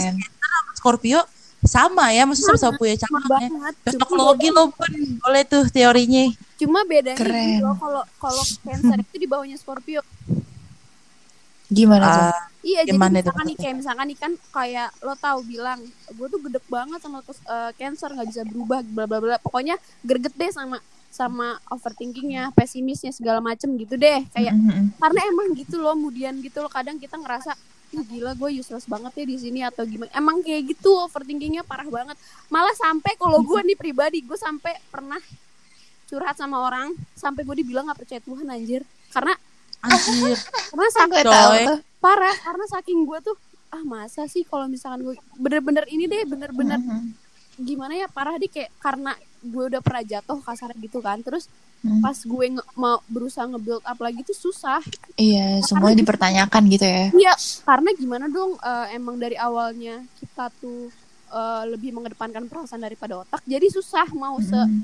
Scorpio sama ya maksudnya sama-sama punya sama cangkangnya banget. Cocokologi lo pun boleh tuh teorinya Cuma bedanya Keren. gitu loh, kalau kalau Cancer itu di bawahnya Scorpio. Gimana tuh? Ah, Iya, jadi Gimana itu misalkan nih maksudnya? kayak misalkan nih kan kayak lo tahu bilang gue tuh gedek banget sama eh, Cancer nggak bisa berubah bla bla bla. Pokoknya greget deh sama sama overthinkingnya, pesimisnya segala macem gitu deh. Kayak Mm-mm. karena emang gitu loh, kemudian gitu loh kadang kita ngerasa Ih, gila gue useless banget ya di sini atau gimana emang kayak gitu overthinkingnya parah banget malah sampai kalau gue nih pribadi gue sampai pernah curhat sama orang sampai gue dibilang nggak percaya Tuhan anjir karena Anjir. karena saking Gue tahu tuh. parah karena saking gue tuh ah masa sih kalau misalkan gue bener-bener ini deh bener-bener Mhm. gimana ya parah deh kayak karena gue udah pernah jatuh kasar gitu kan terus Hmm. pas gue nge- mau berusaha nge-build up lagi tuh susah Iya, semuanya dipertanyakan gitu ya. Iya, karena gimana dong eh, emang dari awalnya kita tuh eh, lebih mengedepankan perasaan daripada otak, jadi susah mau se Mhm.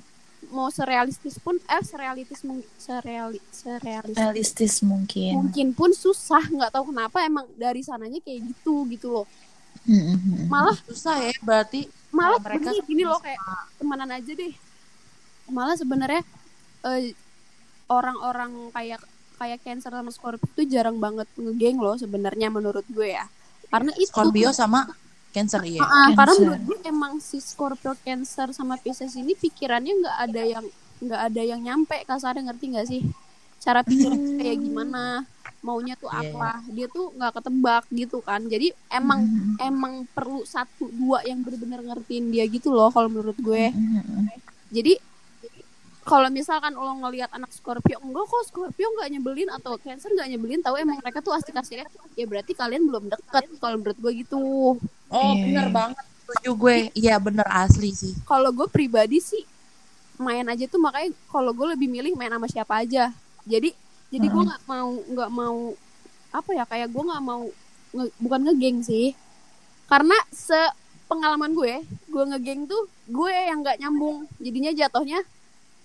mau serealistis pun eh serealistis mung- sereali serealistis Realistis mungkin. mungkin pun susah nggak tahu kenapa emang dari sananya kayak gitu gitu loh. Mhm. Malah Susah ya berarti malah mereka begini gini loh kayak temenan aja deh. Malah sebenarnya eh, orang-orang kayak kayak Cancer sama Scorpio itu jarang banget ngegeng loh sebenarnya menurut gue ya. Karena itu Scorpio sama Cancer iya. Ah, karena Cancer. menurut gue emang si Scorpio Cancer sama Pisces ini pikirannya nggak ada yang nggak ada yang nyampe kasarnya ngerti nggak sih cara pikirnya kayak gimana maunya tuh Iya, apa dia tuh nggak ketebak gitu kan jadi emang Mhm. emang perlu satu dua yang benar-benar ngertiin dia gitu loh kalau menurut gue Mhm. jadi kalau misalkan lo ngelihat anak Scorpio enggak kok Scorpio nggak nyebelin atau Cancer nggak nyebelin tahu emang mereka tuh asik-asiknya ya berarti kalian belum deket kalau menurut gue gitu Oh, Iya. bener banget. Setuju gue. Iya, bener asli sih. kalau gue pribadi sih main aja tuh makanya kalau gue lebih milih main sama siapa aja jadi jadi gue nggak mau nggak mau apa ya kayak gue nggak mau nge- bukan ngegeng sih. Karena se pengalaman gue gue ngegeng tuh gue yang nggak nyambung. Jadinya jatuhnya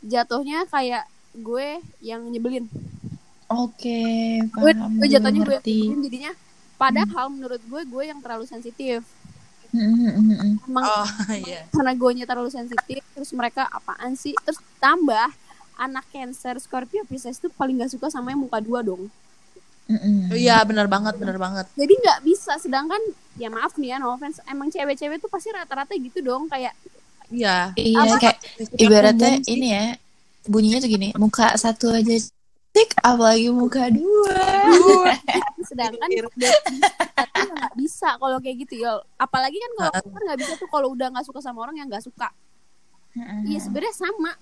jatuhnya kayak gue yang nyebelin. Oke, gue, paham. gue jatuhnya gue nyebelin jadinya. Padahal menurut gue gue yang terlalu sensitif. Emang Oh, [LAUGHS] iya. karena gue terlalu sensitif terus mereka apaan sih? Terus tambah anak cancer Scorpio Pisces tuh paling gak suka sama yang muka dua dong. Iya, bener banget, bener banget. jadi nggak bisa sedangkan ya maaf nih ya no offense emang cewek-cewek tuh pasti rata-rata gitu dong kayak Iya. Iya, kayak ibaratnya ini ya, bunyinya tuh gini, muka satu aja tik, apalagi muka dua. sedangkan [LAUGHS] dari satu ya nggak bisa kalau kayak gitu ya. Apalagi kan kalau kan nggak bisa tuh kalau udah nggak suka sama orang yang nggak suka. Iya sebenarnya sama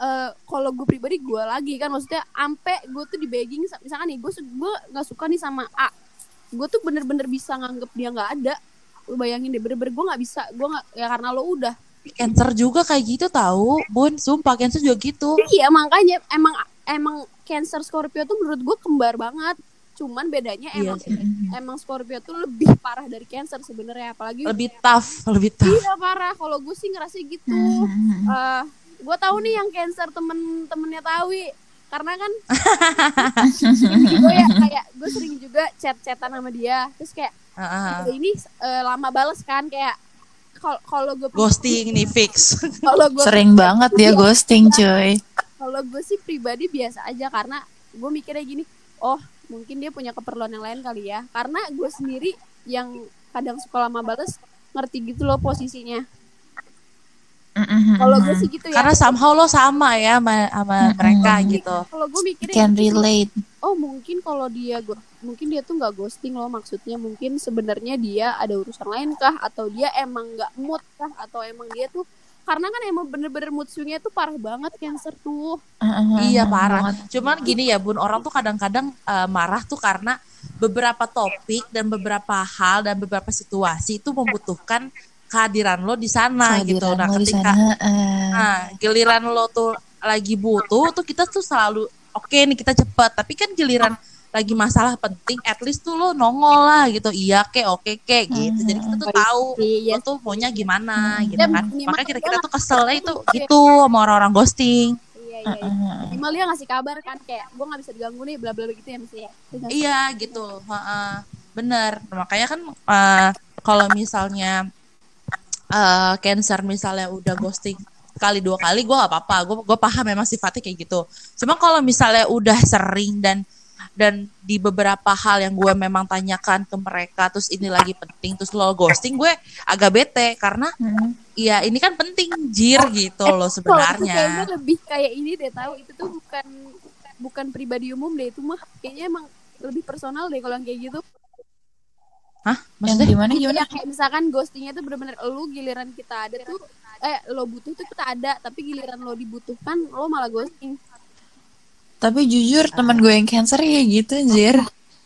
Eh, kalau gue pribadi gue lagi kan maksudnya ampe gue tuh di begging misalkan nih gue gue nggak suka nih sama A gue tuh bener-bener bisa nganggep dia nggak ada lu bayangin deh bener-bener gue nggak bisa gue nggak ya karena lo udah Cancer juga kayak gitu tahu, Bun. Sumpah Cancer juga gitu. iya makanya emang emang Cancer Scorpio tuh menurut gue kembar banget cuman bedanya Iya emang sih. [LAUGHS] emang Scorpio tuh lebih parah dari Cancer sebenarnya apalagi Lebih tough, lebih tough. iya parah kalau gue sih ngerasa gitu Mhm. [LAUGHS] gue tahu nih yang cancer temen-temennya Tawi karena kan [LAUGHS] gue ya kayak gue sering juga chat-chatan sama dia terus kayak Heeh. "Oh, ini eh, lama bales kan kayak kalau kalau gue Ghosting nih fix. [LAUGHS] kalau gue Sering banget dia ghosting, cuy. kalau gue sih pribadi biasa aja karena gue mikirnya gini oh mungkin dia punya keperluan yang lain kali ya karena gue sendiri yang kadang suka lama bales ngerti gitu loh posisinya Mhm. kalau gue sih gitu ya Karena somehow lo sama ya sama, sama mereka gitu. kalau gue mikirnya can gitu relate. oh mungkin kalau dia mungkin dia tuh nggak ghosting loh maksudnya mungkin sebenarnya dia ada urusan lain kah atau dia emang nggak mood kah atau emang dia tuh karena kan emang bener-bener mood swingnya tuh parah banget cancer tuh Mhm. Iya parah. Banget. Cuman gini ya bun, orang tuh kadang-kadang eh, marah tuh karena beberapa topik dan beberapa hal dan beberapa situasi itu membutuhkan kehadiran lo di sana gitu. Nah ketika sana, eh. nah, giliran lo tuh lagi butuh tuh kita tuh selalu oke nih kita cepet. Tapi kan giliran lagi masalah penting, at least tuh lo nongol lah gitu. Iya kek, oke kek gitu. Jadi kita tuh tahu Iya. lo tuh maunya gimana gitu Ya, kan. minimal Makanya kita dia kita tuh keselnya itu gitu sama orang-orang ghosting. iya iya, iya. minimal dia ngasih kabar kan kayak gue nggak bisa diganggu nih bla bla bla gitu ya ya ngasih- Iya gitu, heeh. bener. Makanya kan eh, kalau misalnya eh cancer misalnya udah ghosting kali dua kali, gue gak apa-apa. Gue gue paham memang sifatnya kayak gitu. Cuma kalau misalnya udah sering dan dan di beberapa hal yang gue memang tanyakan ke mereka, terus ini lagi penting, terus lo ghosting, gue agak bete karena Mhm. ya ini kan penting jir gitu Eh, loh itu sebenarnya. kayaknya lebih kayak ini deh tahu itu tuh bukan bukan pribadi umum deh itu mah kayaknya emang lebih personal deh kalau yang kayak gitu Hah? Yang Maksudnya? gimana gimana? Ya kayak misalkan ghostingnya tuh bener-bener lu giliran kita ada tuh eh lo butuh tuh kita ada tapi giliran lo dibutuhkan lo malah ghosting. Tapi jujur teman gue yang cancer ya gitu anjir.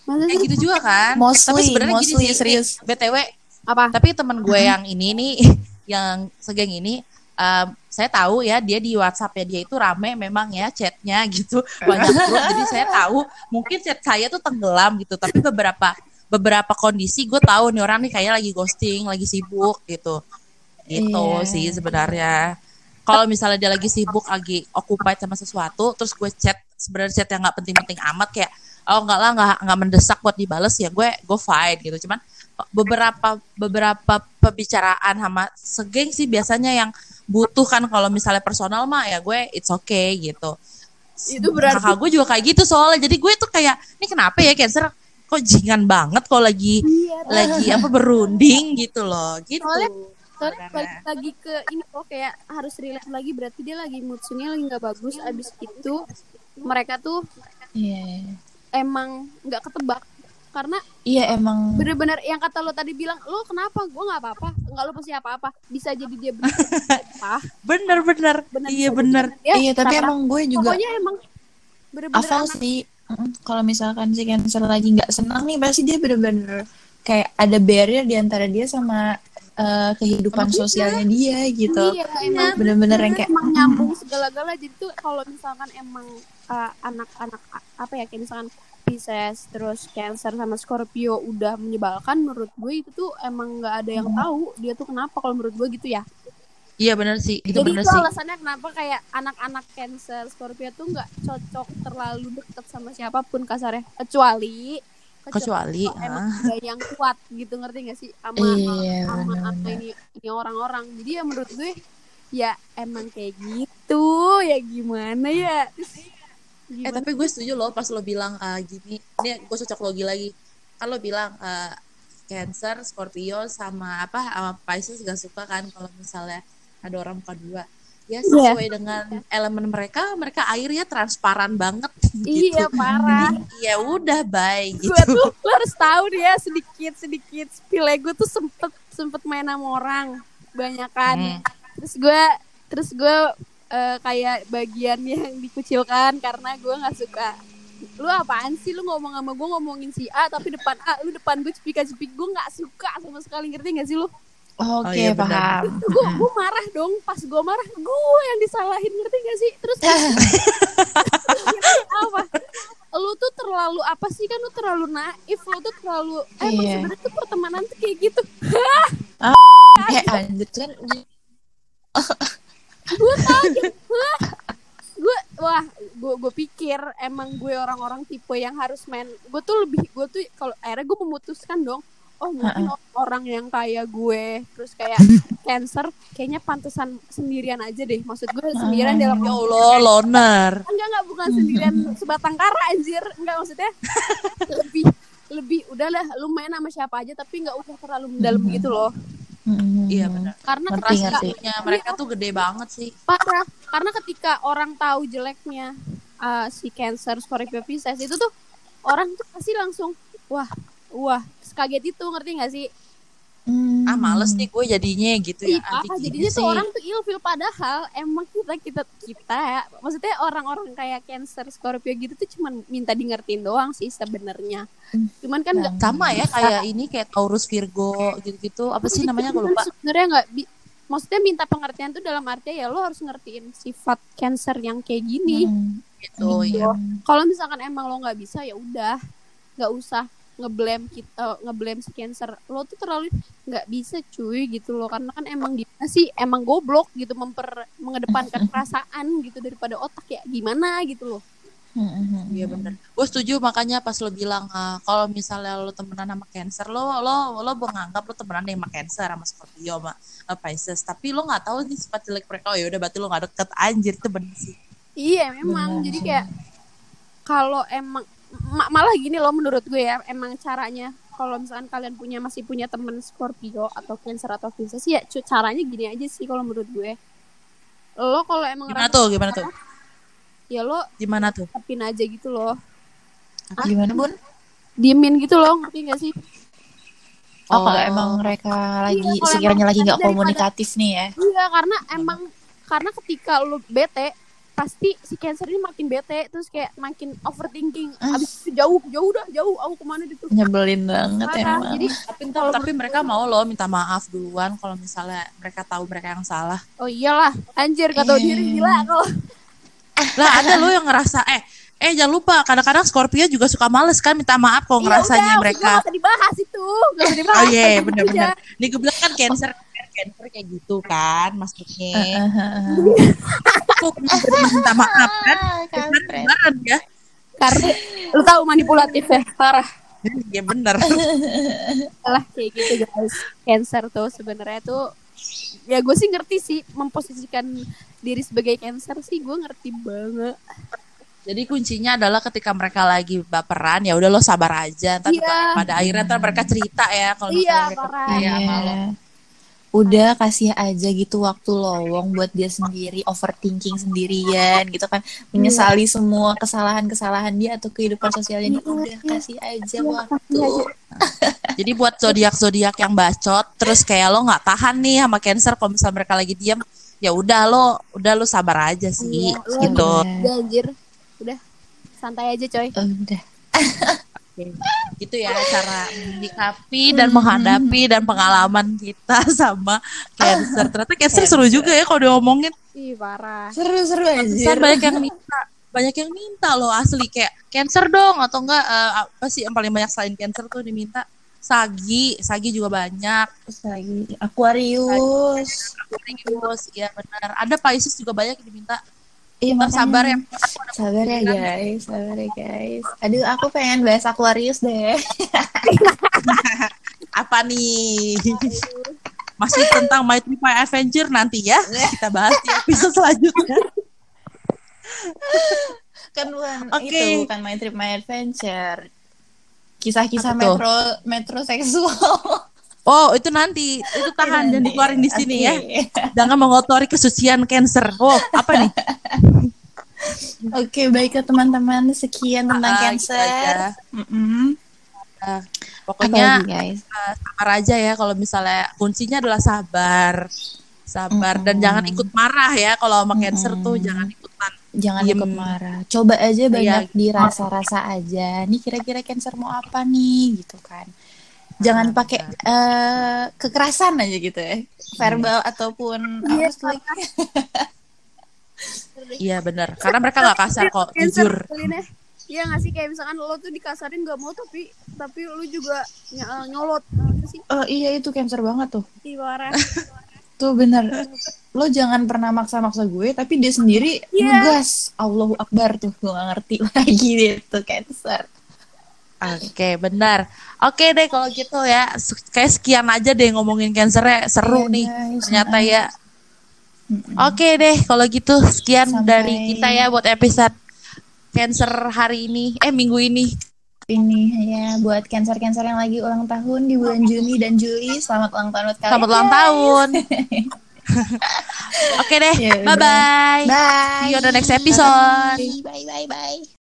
Masa Kayak sih? gitu juga kan? Mostly, Tapi sebenarnya gini mostly, sih, serius. BTW, Apa? tapi teman gue yang ini nih, [LAUGHS] yang segeng ini, um, saya tahu ya dia di WhatsApp ya dia itu rame memang ya chatnya gitu banyak grup jadi saya tahu mungkin chat saya tuh tenggelam gitu tapi beberapa beberapa kondisi gue tahu nih orang nih kayak lagi ghosting lagi sibuk gitu. Gitu Iya. sih sebenarnya. Kalau misalnya dia lagi sibuk lagi occupied sama sesuatu terus gue chat sebenarnya chat yang nggak penting-penting amat kayak oh enggak lah nggak nggak mendesak buat dibales ya gue go fight gitu. Cuman beberapa beberapa pembicaraan sama segeng sih biasanya yang butuh kan kalau misalnya personal mah ya gue it's okay gitu. Itu berarti- kakak gue juga kayak gitu soalnya. Jadi gue tuh kayak ini kenapa ya cancer kok jingan banget kalau lagi Iya. lagi apa berunding gitu loh gitu. Soalnya Soalnya balik lagi ke ini kok kayak harus relate lagi berarti dia lagi mood swingnya lagi nggak bagus. Abis itu mereka tuh Iya. emang nggak ketebak. Karena Iya emang. bener-bener yang kata lo tadi bilang lo kenapa? Gue nggak apa-apa. Nggak lo pasti apa-apa. Bisa jadi dia bener apa bener bener. Bener iya bener. dia Iya tapi emang gue juga pokoknya emang bener-bener sih kalau misalkan si cancer lagi nggak senang nih pasti dia bener-bener kayak ada barrier di antara dia sama eh, kehidupan sosialnya dia gitu. Iya emang bener-bener yang kayak emang nyambung segala-gala. Jadi tuh kalau misalkan emang uh, anak-anak a- apa ya kayak misalkan Pisces terus Cancer sama Scorpio udah menyebalkan menurut gue itu tuh emang nggak ada yang tahu dia tuh kenapa kalau menurut gue gitu ya iya bener sih. Itu jadi bener itu sih. alasannya kenapa kayak anak-anak Cancer Scorpio tuh nggak cocok terlalu deket sama siapa pun kasarnya. Kecuali kecuali emang ah. ada yang kuat gitu ngerti gak sih? Sama Iya, sama apa ini ini orang-orang. Jadi ya menurut gue ya emang kayak gitu. Ya gimana ya? Terus, Eh gimana? tapi gue setuju loh pas lo bilang ah, gini, ini gue cocok logi lagi. Kalau bilang ah, Cancer, Scorpio sama apa sama Pisces gak suka kan kalau misalnya ada orang muka dua. Ya Iya. sesuai dengan elemen mereka, mereka airnya transparan banget. [LAUGHS] iya gitu. parah Jadi, ya udah bye [LAUGHS] gitu. gue tuh lo harus tahu dia sedikit sedikit spill gue tuh sempet sempet main sama orang banyakan Hmm. terus gue terus gue eh, kayak bagian yang dikucilkan karena gue nggak suka lu apaan sih lu ngomong sama gue ngomongin si A tapi depan A lu depan gue cepika cepik gue nggak suka sama sekali ngerti gak sih lu oke Oh, iya, benar. paham. Gue gue marah dong. Pas gue marah gue yang disalahin ngerti gak sih? Terus [LAUGHS] apa? Lu tuh terlalu apa sih? Kan lu terlalu naif lu tuh terlalu eh emang Iya. sebenarnya tuh pertemanan tuh kayak gitu. Eh [LAUGHS] anjir kan gue Hah? gue wah gue gue pikir emang gue orang-orang tipe yang harus main. Gue tuh lebih gue tuh kalau akhirnya gue memutuskan dong oh mungkin orang yang kayak gue. Terus kayak [LAUGHS] cancer kayaknya pantesan sendirian aja deh. Maksud gue sendirian dalam Ya Allah, loner. enggak enggak bukan sendirian [LAUGHS] sebatang kara anjir. Enggak maksudnya [LAUGHS] lebih lebih udahlah lu main sama siapa aja tapi nggak usah terlalu mendalam gitu loh. Mm, Iya benar. karena Ngerti, ketika mereka tuh gede banget sih. parah. Karena ketika orang tahu jeleknya uh, si cancer Scorpio Pisces itu tuh orang tuh pasti langsung wah wah kaget itu ngerti gak sih? Mm. Ah males nih gue jadinya gitu ya. anti jadinya gini tuh sih. orang tuh ilfil padahal emang kita kita kita ya maksudnya orang-orang kayak cancer Scorpio gitu tuh cuman minta di ngertiin doang sih sebenarnya. Hmm. cuman kan nggak sama ya kayak ini kayak Taurus Virgo gitu-gitu. Apa sih namanya gue lupa. sebenarnya nggak maksudnya minta pengertian tuh dalam arti ya lo harus ngertiin sifat cancer yang kayak gini. Mm, gitu ya kalau misalkan emang lo nggak bisa ya udah. Nggak usah ngeblame kita ngeblame si cancer. Lo tuh terlalu nggak bisa cuy gitu loh. Karena kan emang gimana sih? Emang goblok gitu memper mengedepankan perasaan gitu daripada otak ya. Gimana gitu loh. Mm, Iya bener. Gue setuju makanya pas lo bilang ah, kalau misalnya lo temenan sama Cancer, lo lo lo menganggap lo temenan sama Cancer sama Scorpio sama sama Pisces, tapi lo nggak tahu nih sifat jelek mereka. Oh ya udah berarti lo nggak deket. Anjir itu bener sih. iya memang. Benar jadi sih. kayak kalau emang ma- malah gini loh menurut gue ya emang caranya kalau misalkan kalian punya masih punya temen Scorpio atau Cancer atau Pisces ya caranya gini aja sih kalau menurut gue lo kalau emang Gimana tuh? Gimana tuh? ya lo Gimana tuh? tapin aja gitu loh gimana bun diemin gitu loh ngerti gak sih Oh, kalau Oh. emang mereka lagi kalau sekiranya emang lagi nggak daripada- komunikatif nih ya. Iya karena emang karena ketika lu bete pasti si cancer ini makin bete terus kayak makin overthinking Ah. abis itu jauh jauh dah jauh aku ke mana gitu Nyebelin banget Parah. emang. jadi Tapi, tapi mereka mau loh minta maaf duluan kalau misalnya mereka tahu mereka yang salah. oh iyalah anjir gak tau Eh. diri gila kalau Lah ada lo yang ngerasa eh eh jangan lupa kadang-kadang Scorpio juga suka males kan minta maaf kalau ngerasanya Iya, udah, mereka. gak usah dibahas itu gak usah dibahas Oh iya Lanjut benar-benar. aja. Nih gue bilang kan cancer cancer kayak gitu kan maksudnya. Kok bener minta maaf kan? [LAUGHS] Kan beneran ya. karena lu tahu manipulatif ya parah Iya bener. [LAUGHS] lah kayak gitu guys cancer tuh sebenarnya tuh ya gue sih ngerti sih memposisikan diri sebagai cancer sih gue ngerti banget Jadi kuncinya adalah ketika mereka lagi baperan ya udah lo sabar aja. Ntar Iya. pada akhirnya ntar mereka cerita ya kalau Iya, misalnya mereka parah. percaya Iya. sama lo. Udah kasih aja gitu waktu lowong buat dia sendiri overthinking sendirian gitu kan. Menyesali semua kesalahan-kesalahan dia atau kehidupan sosialnya dia udah kasih aja waktu. [LAUGHS] Jadi buat zodiak zodiak yang bacot, terus kayak lo nggak tahan nih sama cancer kalau misalnya mereka lagi diam, ya udah lo, udah lo sabar aja sih, Iya, gitu. Iya. udah anjir. Udah santai aja coy. Udah [LAUGHS] Gitu ya cara menyikapi dan menghadapi dan pengalaman kita [LAUGHS] sama cancer. Ternyata cancer seru juga ya kalau diomongin. ih parah seru-seru aja banyak yang minta, banyak yang minta loh asli kayak cancer dong atau enggak eh, apa sih yang paling banyak selain cancer tuh diminta sagi, sagi juga banyak. lagi Aquarius Aquarius, iya benar. Ada Pisces juga banyak yang diminta. Iya, makanya. sabar ya. Sabar ya guys, sabar ya guys. Aduh, aku pengen bahas Aquarius deh. [LAUGHS] Apa nih? Masih tentang My Trip My Adventure nanti ya. Kita bahas di episode selanjutnya. Kan bukan [LAUGHS] Oke. itu bukan My Trip My Adventure. Kisah-kisah tuh? metro metroseksual. [LAUGHS] Oh, itu nanti. Itu tahan dan dikeluarin di sini ya. Jangan mengotori kesucian cancer. Oh, apa nih? [LAUGHS] Oke, baiklah teman-teman. Sekian tentang Ah, gitu cancer. Apa pokoknya lagi, guys? eh, sabar aja ya kalau misalnya kuncinya adalah sabar. Sabar dan Mm-mm. jangan ikut marah ya kalau sama cancer tuh Mm-mm. jangan ikutan. Jangan diem. ikut marah. Coba aja banyak Iya. dirasa-rasa aja. Nih kira-kira cancer mau apa nih gitu kan. Jangan Ah, pakai eh, kekerasan aja gitu ya. Verbal ataupun Iya, apa? [LAUGHS] Iya benar. Karena mereka nggak kasar kok, Cancer jujur. ya. Iya gak sih kayak misalkan lo tuh dikasarin gak mau tapi tapi lu juga ny- eh, nyolot Apa sih Oh iya itu cancer banget tuh. parah [LAUGHS] Tuh bener. Lo jangan pernah maksa-maksa gue, tapi dia sendiri Iya. ngegas. Allahu Akbar tuh. Gue gak ngerti [LAUGHS] lagi dia tuh cancer. Oke, benar. Oke deh kalau gitu ya. Kayak sekian aja deh ngomongin cancernya. Seru Iya, nih. guys. Ternyata Heeh. ya. Oke deh kalau gitu sekian Sampai- dari kita ya buat episode cancer hari ini. Eh minggu ini. Ini ya buat cancer-cancer yang lagi ulang tahun di bulan Juni dan Juli. Selamat ulang tahun buat kalian. Selamat ulang tahun. [LAUGHS] Oke deh. Ya udah. Bye bye. Bye. See you on the next episode. Bye bye bye.